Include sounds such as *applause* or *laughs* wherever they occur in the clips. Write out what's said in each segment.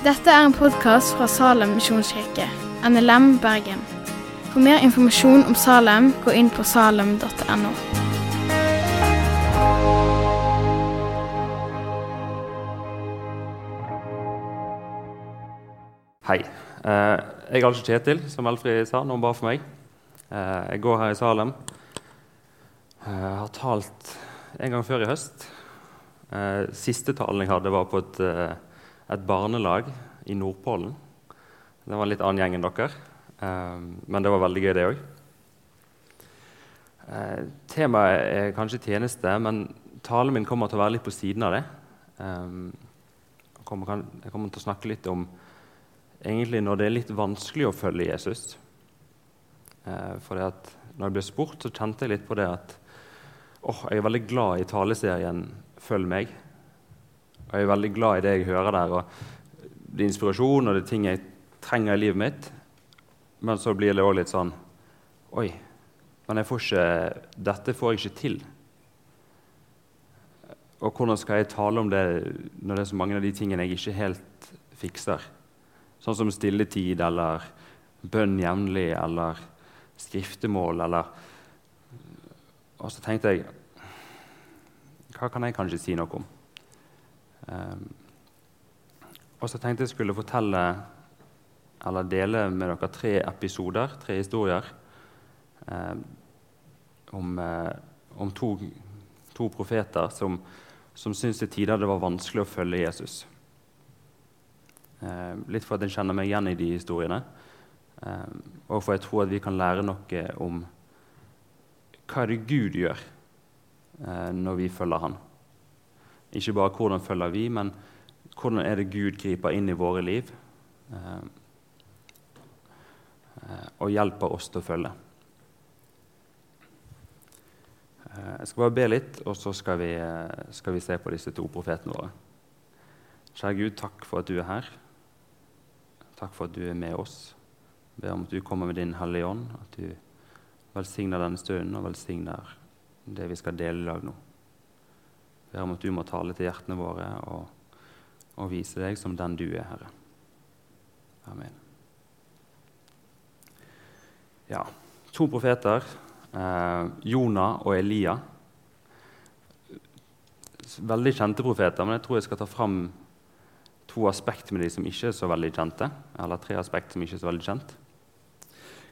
Dette er en podkast fra Salem misjonskirke, NLM Bergen. For mer informasjon om Salem, gå inn på salem.no. Hei. Eh, jeg er altså Kjetil, som Elfrid sa når hun ba for meg. Eh, jeg går her i Salem. Eh, Jeg har talt en gang før i høst. Siste talen jeg hadde, var på et, et barnelag i Nordpolen. Det var en litt annen gjeng enn dere, eh, men det var veldig gøy, det òg. Temaet er kanskje tjeneste, men talen min kommer til å være litt på siden av det. Eh, Jeg kommer, til å snakke litt om egentlig når det er litt vanskelig å følge Jesus. Eh, for når jeg ble spurt, så kjente jeg litt på det at åh, jeg er veldig glad i taleserien 'Følg meg'. Og jeg er veldig glad i det jeg hører der. og Det er inspirasjon og det er ting jeg trenger i livet mitt. Men så blir det òg litt sånn Oi, men får ikke, dette får jeg ikke til. Og hvordan skal jeg tale om det når det er så mange av de tingene jeg ikke helt fikser? Sånn som stilletid eller bønn jevnlig eller skriftemål eller Og så tenkte jeg Hva kan jeg kanskje si noe om? Um, og så tenkte jeg skulle fortelle eller dele med dere tre episoder, tre historier, eh, om, eh, om to, to profeter som, som syntes til tider det var vanskelig å følge Jesus. Eh, litt for at jeg kjenner meg igjen i de historiene. Og for jeg tror at vi kan lære noe om hva er det Gud gjør eh, når vi følger Han. Ikke bare hvordan følger vi, men hvordan er det Gud griper inn i våre liv eh, eh, og hjelper oss til å følge. Eh, Jeg skal bare be litt, og så skal vi, eh, skal vi se på disse to profetene våre. Kjære Gud, takk for at du er her. Takk for at du er med oss. Jeg ber om at du kommer med din Hellige Ånd, at du velsigner denne stunden og velsigner det vi skal dele i dag nå. Ber om at du må tale til hjertene våre og, og vise deg som den du er, Herre. Amen. Ja, to profeter, eh, Jonah og Elia. Veldig kjente profeter, men jeg tror jeg skal ta fram to aspekt med de som ikke er så veldig kjente. Eller tre aspekt som ikke er så veldig kjent.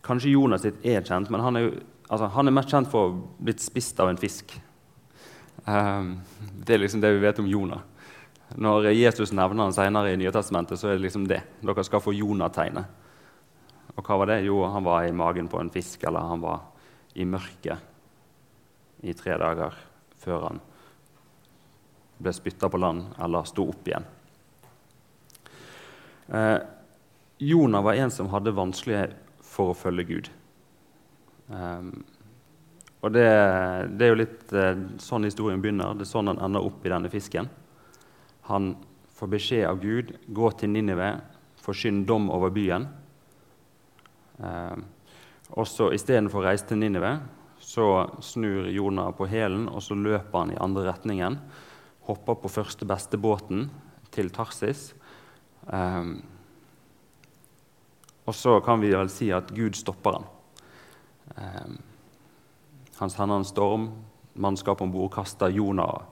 Kanskje Jonas sitt er kjent, men han er, jo, altså, han er mest kjent for å ha blitt spist av en fisk. Um, det er liksom det vi vet om Jonah. Når Jesus nevner han senere i Nytestamentet, så er det liksom det. Dere skal få Jonah-tegnet. Og hva var det? Jo, han var i magen på en fisk, eller han var i mørket i tre dager før han ble spytta på land eller sto opp igjen. Eh, Jonah var en som hadde vanskelig for å følge Gud. Um, og det, det, er jo litt eh, sånn historien begynner. Det er sånn han ender opp i denne fisken. Han får beskjed av Gud gå til Ninive, forsyn dom over byen. Eh, og så Istedenfor å reise til Ninive så snur Jonah på hælen og så løper han i andre retningen. Hopper på første beste båten til Tarsis. Eh, og så kan vi vel si at Gud stopper han. Um, han sender en storm. Mannskapet om bord kaster Jonah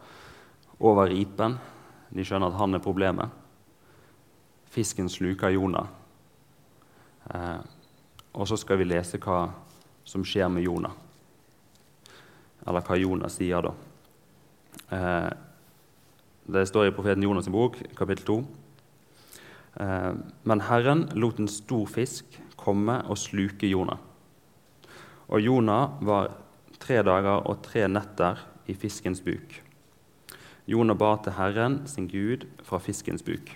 over ripen. De skjønner at han er problemet. Fisken sluker Jonah. Eh, og så skal vi lese hva som skjer med Jonah. Eller hva Jonah sier da. Eh, det står i profeten Jonas' bok, kapittel 2. Eh, men Herren lot en stor fisk komme og sluke Jonah. Og Jonah var tre dager og tre netter i fiskens buk. Jonah ba til Herren, sin Gud, fra fiskens buk.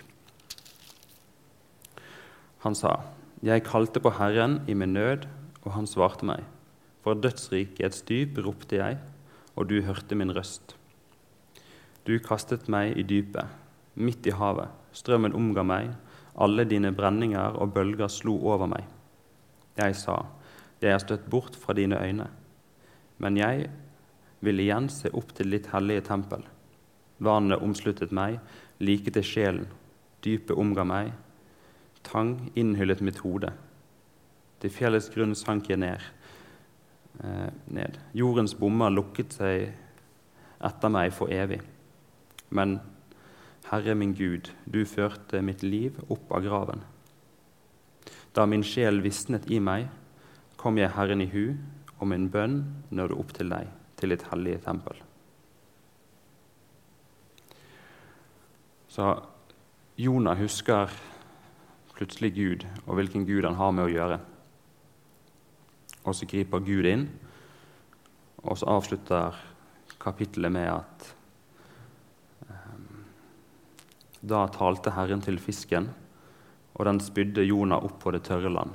Han sa, 'Jeg kalte på Herren i min nød, og han svarte meg.' 'For dødsrikets dyp ropte jeg, og du hørte min røst.' Du kastet meg i dypet, midt i havet. Strømmen omga meg, alle dine brenninger og bølger slo over meg. Jeg sa, jeg er støtt bort fra dine øyne. Men jeg vil igjen se opp til ditt hellige tempel. Vannet omsluttet meg, like til sjelen. Dypet omga meg, tang innhyllet mitt hode. Til fjellets grunn sank jeg ned. Eh, ned. Jordens bommer lukket seg etter meg for evig. Men Herre min Gud, du førte mitt liv opp av graven. Da min sjel visnet i meg, kom jeg Herren i hu, og min bønn nådde opp til deg, til ditt hellige tempel. Så Jonah husker plutselig Gud og hvilken Gud han har med å gjøre. Og så griper Gud inn, og så avslutter kapittelet med at um, Da talte Herren til fisken, og den spydde Jonah opp på det tørre land.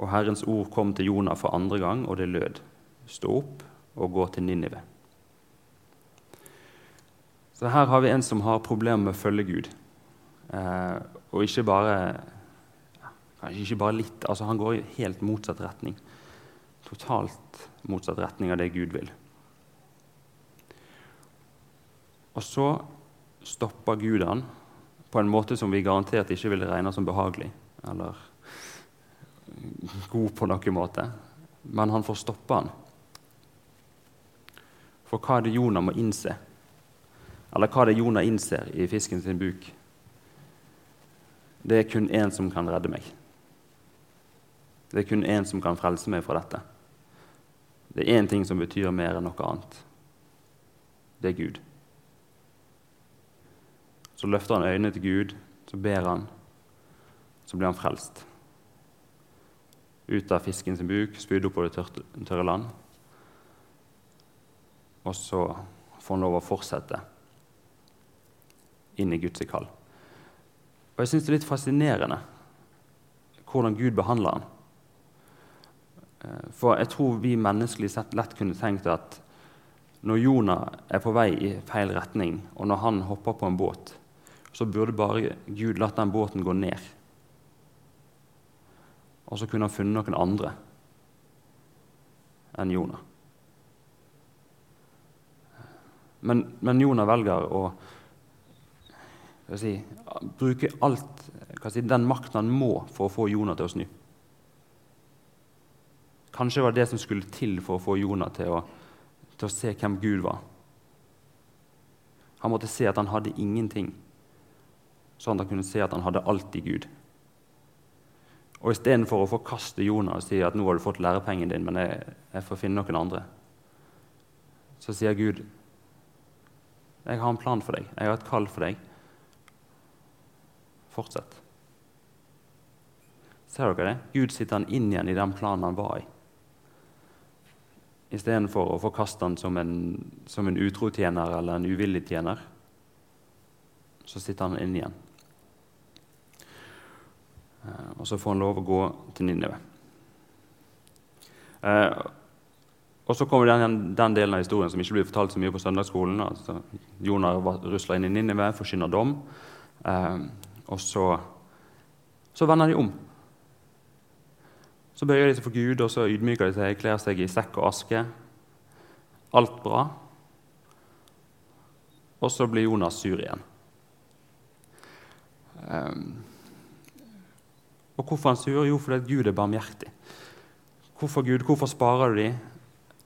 Og Herrens ord kom til Jonah for andre gang, og det lød:" Stå opp og gå til Ninive. Så her har vi en som har problemer med å følge Gud. Eh, og ikke bare Kanskje ikke bare litt. altså Han går i helt motsatt retning. Totalt motsatt retning av det Gud vil. Og så stopper Gud han på en måte som vi garantert ikke vil regne som behagelig eller god på noen måte. Men han får stoppe han. For hva er det Jonah må innse? Eller hva er det Jonah innser i fisken sin buk? Det er kun én som kan redde meg. Det er kun én som kan frelse meg fra dette. Det er én ting som betyr mer enn noe annet. Det er Gud. Så løfter han øynene til Gud, så ber han, så blir han frelst. Ut av fisken sin buk, spydd opp på det tørre land. Og så får han lov å fortsette inn i Guds kall. Og Jeg syns det er litt fascinerende hvordan Gud behandler han. Eh, for jeg tror vi menneskelig sett lett kunne tenkt at når Jonah er på vei i feil retning, og når han hopper på en båt, så burde bare Gud latt den båten gå ned. Og så kunne han funnet noen andre enn Jonah. Men, men Jonah velger å si, bruke alt, si, den makten han må for å få Jonah til å snu. Kanskje det var det som skulle til for å få Jonah til å, til å se hvem Gud var. Han måtte se at han hadde ingenting, sånn at han kunne se at han hadde alt i Gud. Og istedenfor å forkaste Jonas og si at nå har du fått lærepengen din, men jeg, jeg får finne noen andre, så sier Gud jeg har en plan for deg, jeg har et kall for deg. Fortsett. Ser dere det? Gud sitter han inn igjen i den planen han var i. Istedenfor å forkaste han som en, som en utro tjener eller en uvillig tjener, så sitter han inn igjen. Eh, og så får han lov å gå til Ninive. Eh, og så kommer den, den, delen av historien som ikke blir fortalt så mye på søndagsskolen. Altså, Jonar rusler inn i Ninive, forkynner dom. Eh, og så, så vender de om. Så bøyer de seg for Gud, og så ydmyker de seg, kler seg i sekk og aske. Alt bra. Og så blir Jonas sur igjen. Um, og hvorfor han sur? Jo, fordi Gud er barmhjertig. Hvorfor Gud? Hvorfor sparer du de?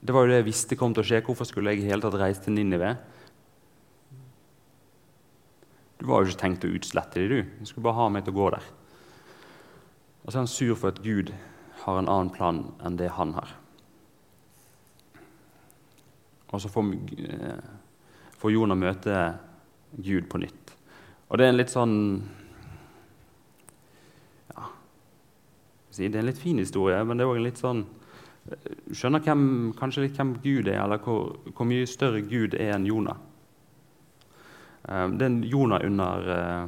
Det var jo det jeg visste kom til å skje. Hvorfor skulle jeg i hele tatt reise til Ninive? Du var jo ikke tenkt å utslette dem, du. Du skulle bare ha meg til å gå der. Og så er han sur for at Gud har en annen plan enn det han har. Og så får, eh, får Jonah møte Gud på nytt. Og det er en litt sånn Det er en litt fin historie, men det er òg litt sånn Du skjønner hvem, kanskje litt hvem Gud er, eller hvor, hvor mye større Gud er enn Jonah. Eh, det er en Jonah under uh,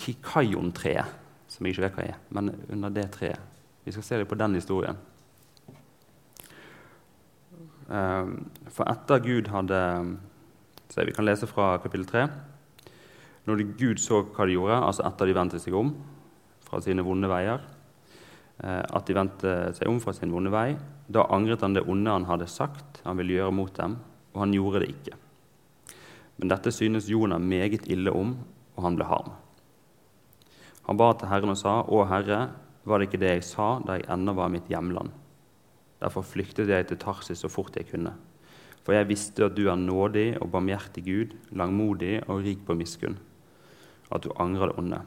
Kikayon-treet, som jeg ikke vet hva er, men under det treet. Vi skal se litt på den historien. For etter Gud hadde så Vi kan lese fra kapittel 3. Når Gud så hva de gjorde, altså etter de vendte seg om fra sine vonde veier, uh, at de vendte seg om fra sin vonde vei, da angret han det onde han hadde sagt han ville gjøre mot dem, og han gjorde det ikke. Men dette synes Jonah meget ille om, og han ble harm. Han ba til Herren og sa, Å Herre, var det ikke det jeg sa da jeg ennå var i mitt hjemland? Derfor flyktet jeg til Tarsis så fort jeg kunne. For jeg visste at du er nådig og barmhjertig Gud, langmodig og rik på miskunn, at du angrer det onde.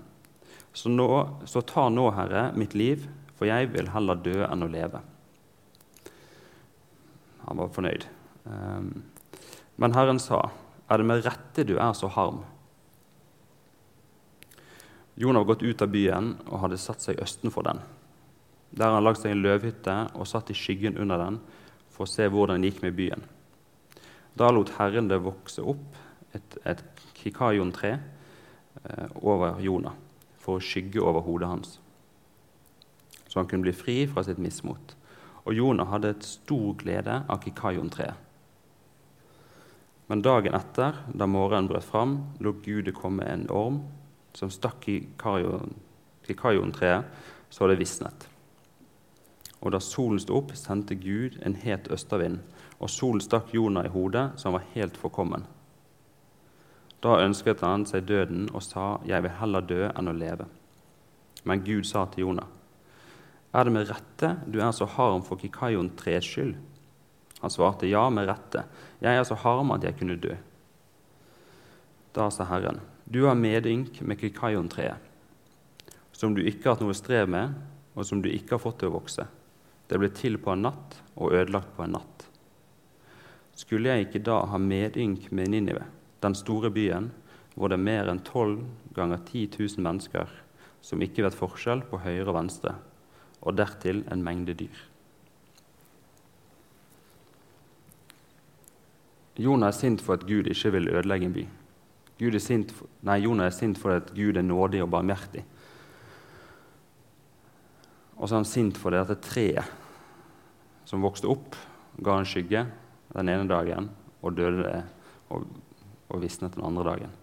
Så, nå, så ta nå, Herre, mitt liv, for jeg vil heller dø enn å leve. Han var fornøyd. Um, men Herren sa, er det med rette du er så harm? Jonah var gått ut av byen og hadde satt seg østenfor den. Der har han lagd seg en løvhytte og satt i skyggen under den for å se hvordan det gikk med byen. Da lot Herren det vokse opp et, et kikajon-tre eh, over Jonah for å skygge over hodet hans, så han kunne bli fri fra sitt mismot. Og Jonah hadde et stor glede av kikajon-treet. Men dagen etter, da morgenen brøt fram, lot Gud det komme en orm som stakk i kikajon-treet, så det visnet. Og da solen sto opp, sendte Gud en het østavind, og solen stakk Jonah i hodet, så han var helt forkommen. Da ønsket han seg døden og sa, 'Jeg vil heller dø enn å leve.' Men Gud sa til Jonah, 'Er det med rette du er så harm for kikajon-treets skyld?' Han svarte, 'Ja, med rette. Jeg er så harm at jeg kunne dø.' Da sa Herren, 'Du har medynk med kikajon-treet, som du ikke har hatt noe strev med, og som du ikke har fått til å vokse.' Det ble til på en natt og ødelagt på en natt. Skulle jeg ikke da ha medynk med Ninive, den store byen, hvor det er mer enn tolv ganger 10 000 mennesker som ikke vet forskjell på høyre og venstre, og dertil en mengde dyr? Jonah er sint for at Gud ikke vil ødelegge en by. Gud er sint for, nei, Jonah er sint for at Gud er nådig og barmhjertig. Og så er han sint for det at det treet som vokste opp, ga en skygge den ene dagen og døde det og, og visnet den andre dagen.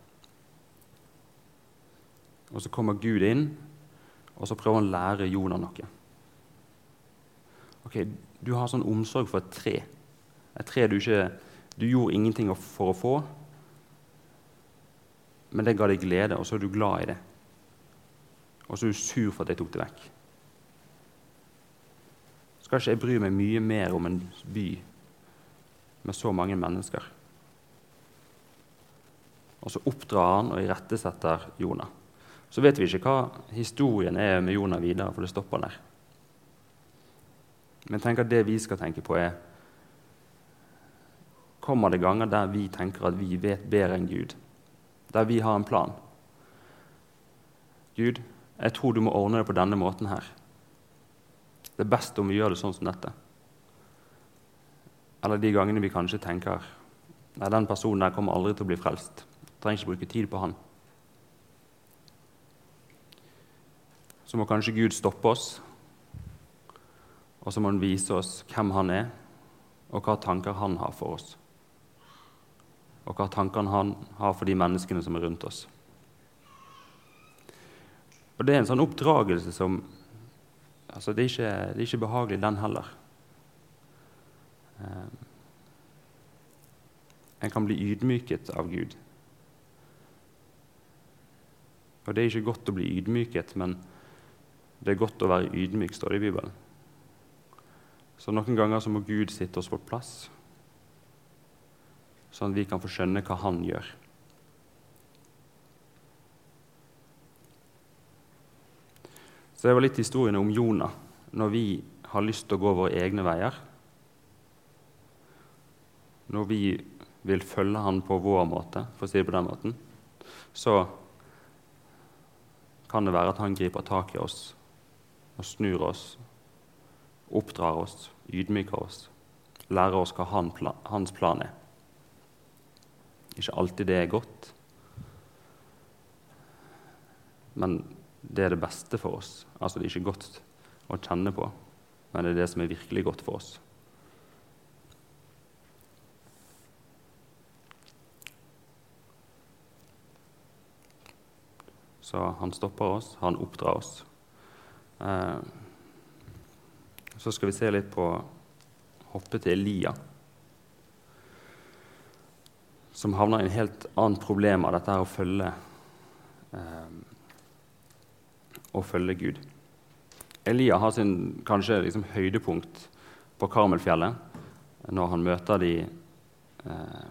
Og så kommer Gud inn, og så prøver han å lære Jonah noe. Ok, Du har sånn omsorg for et tre. Et tre du ikke Du gjorde ingenting for å få, men det ga deg glede, og så er du glad i det. Og så er du sur for at jeg tok det vekk skal ikke jeg bry meg mye mer om en by med så mange mennesker. Og så oppdrar han og irettesetter Jonah. Så vet vi ikke hva historien er med Jonah videre, for det stopper der. Men tenk at det vi skal tenke på, er Kommer det ganger der vi tenker at vi vet bedre enn Gud? Der vi har en plan? Gud, jeg tror du må ordne det på denne måten her. Det er best om vi gjør det sånn som dette. Eller de gangene vi kanskje tenker nei, den personen der kommer aldri til å bli frelst. Trenger ikke bruke tid på han. Så må kanskje Gud stoppe oss, og så må han vise oss hvem han er, og hva tanker han har for oss. Og hva tankene han har for de menneskene som er rundt oss. Og Det er en sånn oppdragelse som Altså, det, er ikke, det er ikke behagelig, den heller. Eh, en kan bli ydmyket av Gud. Og det er ikke godt å bli ydmyket, men det er godt å være ydmyk, står det i Bibelen. Så noen ganger så må Gud sitte oss på plass, sånn at vi kan få skjønne hva Han gjør. Så det var litt historiene om Jonah når vi har lyst til å gå våre egne veier. Når vi vil følge han på vår måte, for å si det på den måten, så kan det være at han griper tak i oss og snur oss, oppdrar oss, ydmyker oss, lærer oss hva han plan, hans plan er. Ikke alltid det er godt, men det er det beste for oss. Altså det er ikke godt å kjenne på, men det er det som er virkelig godt for oss. Så han stopper oss, han oppdrar oss. Eh, så skal vi se litt på hoppe til Elia, som havner i en helt annet problem av dette her å følge eh, å følge Gud. Elia har sin kanskje liksom, høydepunkt på Karmelfjellet når han møter de eh,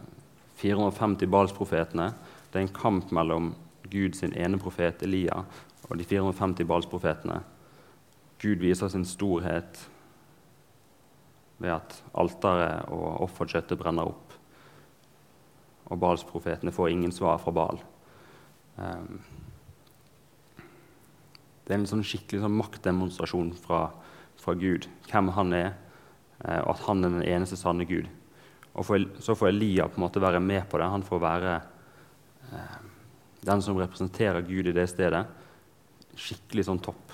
450 Balsprofetene. Det er en kamp mellom Gud sin ene profet Elia og de 450 Balsprofetene. Gud viser sin storhet ved at alteret og offerkjøttet brenner opp. Og Balsprofetene får ingen svar fra Bal. Um, det er en sånn skikkelig sånn maktdemonstrasjon fra, fra, Gud, hvem han er, eh, og at han er den eneste sanne Gud. Og for, Så får Elia på en måte være med på det. Han får være eh, den som representerer Gud i det stedet. Skikkelig sånn topp.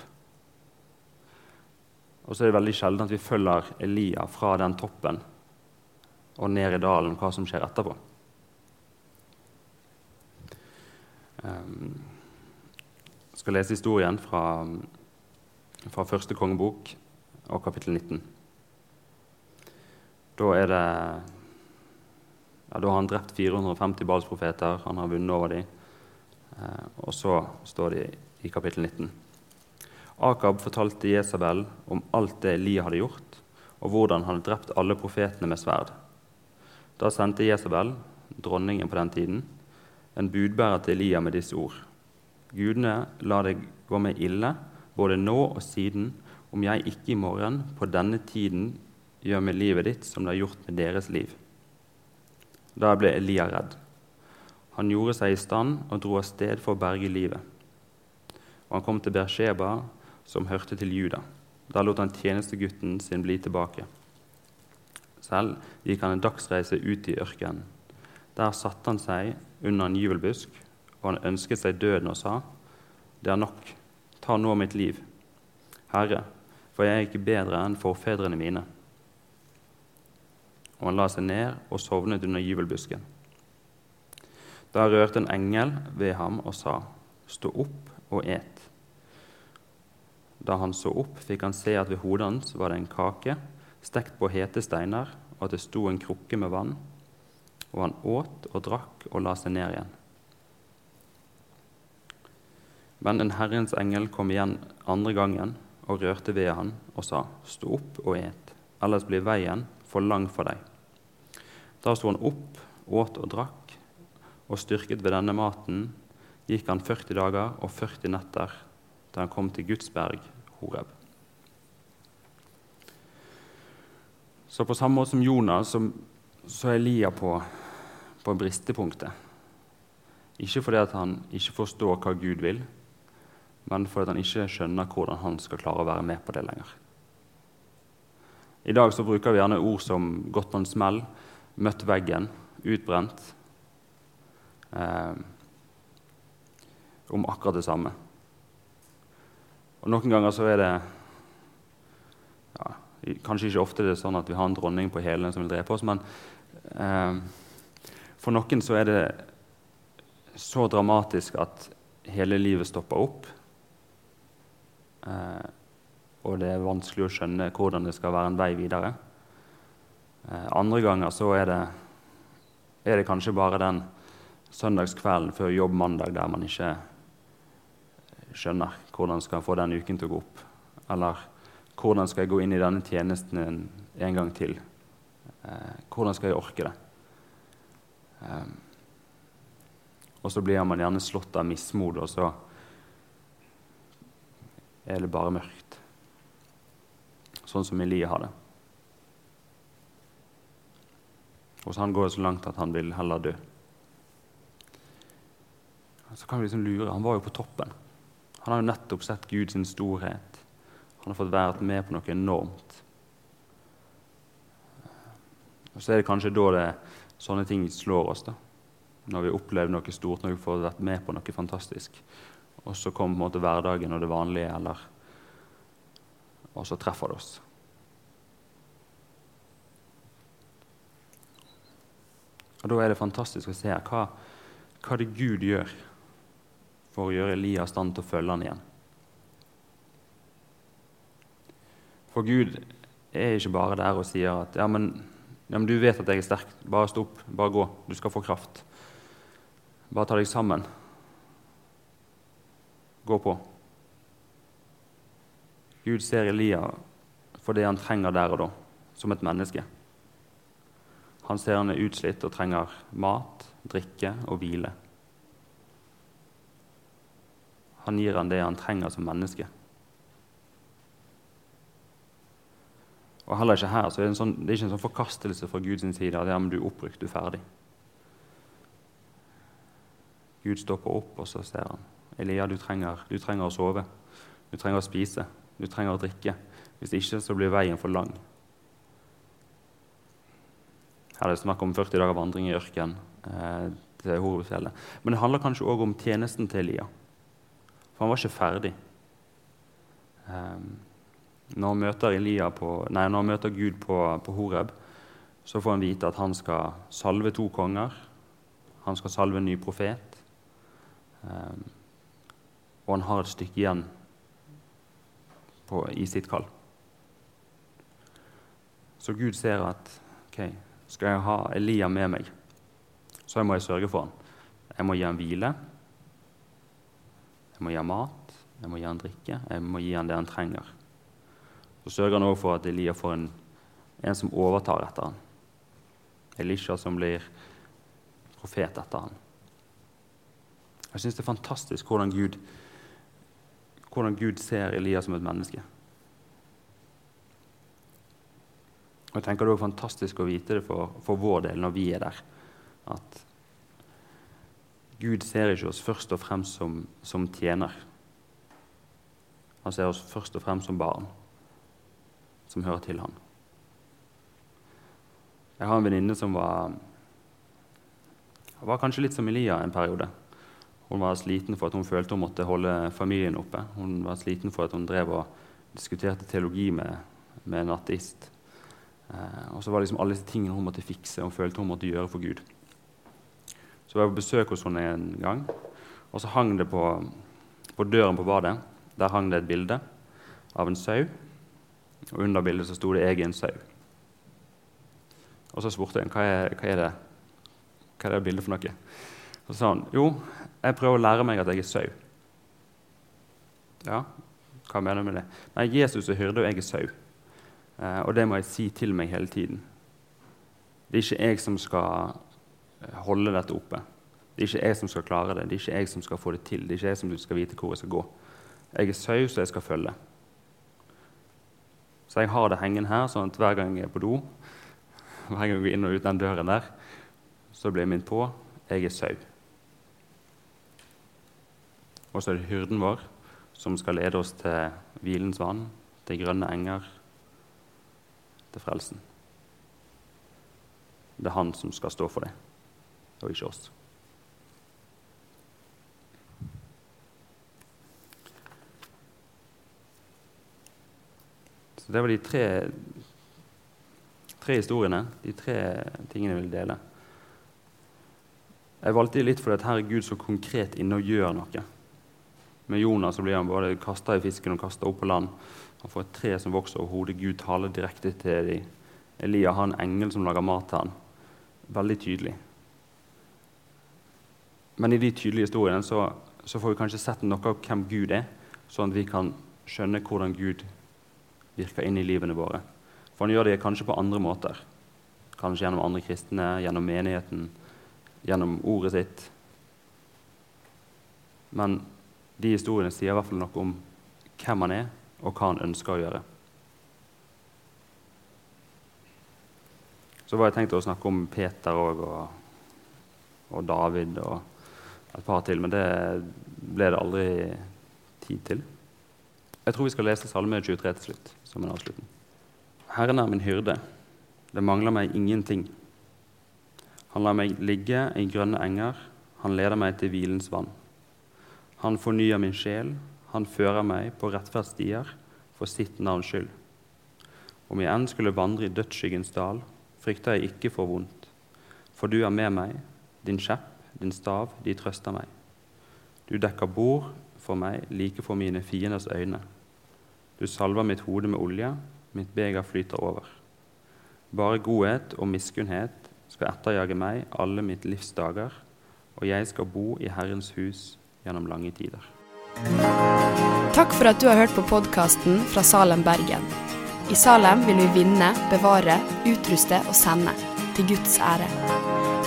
Og så er det veldig sjelden at vi følger Elia fra den toppen og ned i dalen, hva som skjer etterpå. Um, skal lese historien fra, fra første kongebok og kapittel 19. Da er det ja, Da har han drept 450 Balsprofeter, han har vunnet over dem. Eh, og så står det i kapittel 19. Akab fortalte Jesabel om alt det Elia hadde gjort, og hvordan han hadde drept alle profetene med sverd. Da sendte Jesabel, dronningen på den tiden, en budbærer til Elia med disse ord. Gudene la det gå meg ille, både nå og siden, om jeg ikke i morgen på denne tiden gjør med livet ditt som det har gjort med deres liv. Da ble Elia redd. Han gjorde seg i stand og dro av sted for å berge livet. Og han kom til Bersheba, som hørte til Juda. Da lot han tjenestegutten sin bli tilbake. Selv gikk han en dagsreise ut i ørkenen. Der satte han seg under en gyvelbusk og han ønsket seg døden og sa, Det er nok, ta nå mitt liv, Herre, for jeg er ikke bedre enn forfedrene mine. Og han la seg ned og sovnet under gyvelbusken. Da rørte en engel ved ham og sa, Stå opp og et. Da han så opp, fikk han se at ved hodet hans var det en kake stekt på hete steiner, og at det sto en krukke med vann. Og han åt og drakk og la seg ned igjen. Men en Herrens engel kom igjen andre gangen og rørte ved han og sa, Stå opp og et, ellers blir veien for lang for deg. Da sto han opp, åt og drakk, og styrket ved denne maten gikk han 40 dager og 40 netter da han kom til Guds berg, Horeb. Så på samme måte som Jonas, så, så er Elia på, på bristepunktet. Ikke fordi han ikke forstår hva Gud vil, men fordi han ikke skjønner hvordan han skal klare å være med på det lenger. I dag så bruker vi gjerne ord som 'gått på en smell', 'møtt veggen', 'utbrent'. Eh, om akkurat det samme. Og Noen ganger så er det ja, Kanskje ikke ofte det er sånn at vi har en dronning på hælene som vil drepe oss, men eh, for noen så er det så dramatisk at hele livet stopper opp. Eh, og det er vanskelig å skjønne hvordan det skal være en vei videre. Eh, andre ganger så er det, er det kanskje bare den søndagskvelden før jobb mandag der man ikke skjønner hvordan skal jeg få den uken til å gå opp. Eller hvordan skal jeg gå inn i denne tjenesten en, en gang til? Eh, hvordan skal jeg orke det? Eh, og så blir man gjerne slått av mismot, og så er det bare mørkt. Sånn som Elia har det. Så han går så langt at han vil heller dø. Så kan vi liksom lure, Han var jo på toppen. Han har jo nettopp sett Guds storhet. Han har fått vært med på noe enormt. Og Så er det kanskje da det, sånne ting slår oss. da. Når vi opplever noe stort, når vi får vært med på noe fantastisk. Og så kommer på en måte hverdagen og det vanlige, eller Og så treffer det oss. Og Da er det fantastisk å se hva, hva det Gud gjør for å gjøre Elias i stand til å følge han igjen. For Gud er ikke bare der og sier at ja, men, ja, men du vet at jeg er sterk. Bare stå opp, bare gå. Du skal få kraft. Bare ta deg sammen. gå på. Gud ser Elia for det han trenger der og da, som et menneske. Han ser han er utslitt og trenger mat, drikke og hvile. Han gir han det han trenger som menneske. Og heller ikke her så er det, sånn, det er ikke en sånn forkastelse fra Guds side at ja, men du er oppbrukt, du er ferdig. Gud stopper opp, og så ser han. Elia, du trenger, du trenger å sove. Du trenger å spise. Du trenger å drikke. Hvis ikke så blir veien for lang. Her er det snakk om 40 dager vandring i ørkenen eh, til Horusfjellet. Men det handler kanskje òg om tjenesten til Elia. For han var ikke ferdig. Um, når, han møter på, nei, når han møter Gud på, på Horeb, så får han vite at han skal salve to konger. Han skal salve en ny profet. Um, og han har et stykke igjen på, i sitt kall. Så Gud ser at ok, skal jeg ha Elia med meg, så må jeg sørge for han. Jeg må gi han hvile. Jeg må gi ham mat, jeg må gi han drikke, jeg må gi han det han trenger. Så sørger han også for at Elia får en, en som overtar etter ham. Elisha som blir profet etter ham. Jeg syns det er fantastisk hvordan Gud, hvordan Gud ser Elias som et menneske. Og jeg tenker Det er fantastisk å vite det for, for, vår del når vi er der. At Gud ser ikke oss først og fremst som, som tjener. Han ser oss først og fremst som barn som hører til han. Jeg har en venninne som var, var kanskje litt som Elia en periode. Hun var sliten for at hun følte hun måtte holde familien oppe. Hun var sliten for at hun drev og diskuterte teologi med, med en ateist. Eh, og så var det liksom alle disse tingene hun måtte fikse og følte hun måtte gjøre for Gud. Så var jeg på besøk hos henne en gang, og så hang det på, på døren på badet der hang det et bilde av en sau. Og under bildet så sto det 'Jeg er en sau'. Og så spurte jeg hva er, hva er det hva er det bildet for noe. Og Så sa hun jo, jeg prøver å lære meg at jeg er sau. Ja, hva mener du med det? Nei, Jesus er hyrde, og jeg er sau. Eh, og det må jeg si til meg hele tiden. Det er ikke jeg som skal holde dette oppe. Det er ikke jeg som skal klare det, det er ikke jeg som skal få det til. Det er ikke jeg som skal vite hvor jeg skal gå. Jeg er sau, så jeg skal følge. Så jeg har det hengende her, sånn at hver gang jeg er på do, *laughs* hver gang jeg går inn og ut den døren der, så blir jeg minnet på jeg er sau. Og så er det hyrden vår som skal lede oss til hvilens vann, til grønne enger, til frelsen. Det er han som skal stå for det, og ikke oss. Så Det var de tre, tre historiene, de tre tingene jeg ville dele. Jeg valgte litt fordi her er Gud så konkret inne og gjør noe. Med Jonas så blir han både kasta i fisken og kasta opp på land. Han får et tre som vokser over hodet. Gud taler direkte til dem. Elia har en engel som lager mat til ham. Veldig tydelig. Men i de tydelige historiene så, så, får vi kanskje sett noe av hvem Gud er, sånn at vi kan skjønne hvordan Gud virker inn i livene våre. For han gjør det kanskje på andre måter. Kanskje gjennom andre kristne, gjennom menigheten, gjennom ordet sitt. Men de historiene sier i hvert fall noe om hvem han er, og hva han ønsker å gjøre. Så var jeg tenkt å snakke om Peter òg, og, og David og et par til, men det ble det aldri tid til. Jeg tror vi skal lese Salme 23 til slutt, som en avslutning. Herren er min hyrde, det mangler meg ingenting. Han lar meg ligge i grønne enger, han leder meg til hvilens vann. Han fornyer min sjel, han fører meg på rettferdsstier for sitt navns skyld. Om jeg enn skulle vandre i dødsskyggens dal, frykter jeg ikke for vondt. For du er med meg, din kjepp, din stav, de trøster meg. Du dekker bord for meg like for mine fienders øyne. Du salver mitt hode med olje, mitt beger flyter over. Bare godhet og miskunnhet skal etterjage meg alle mitt livs dager, og jeg skal bo i Herrens hus gjennom lange tider. Takk for at du har hørt på podkasten fra Salem, Bergen. I Salem vil vi vinne, bevare, utruste og sende. Til Guds ære.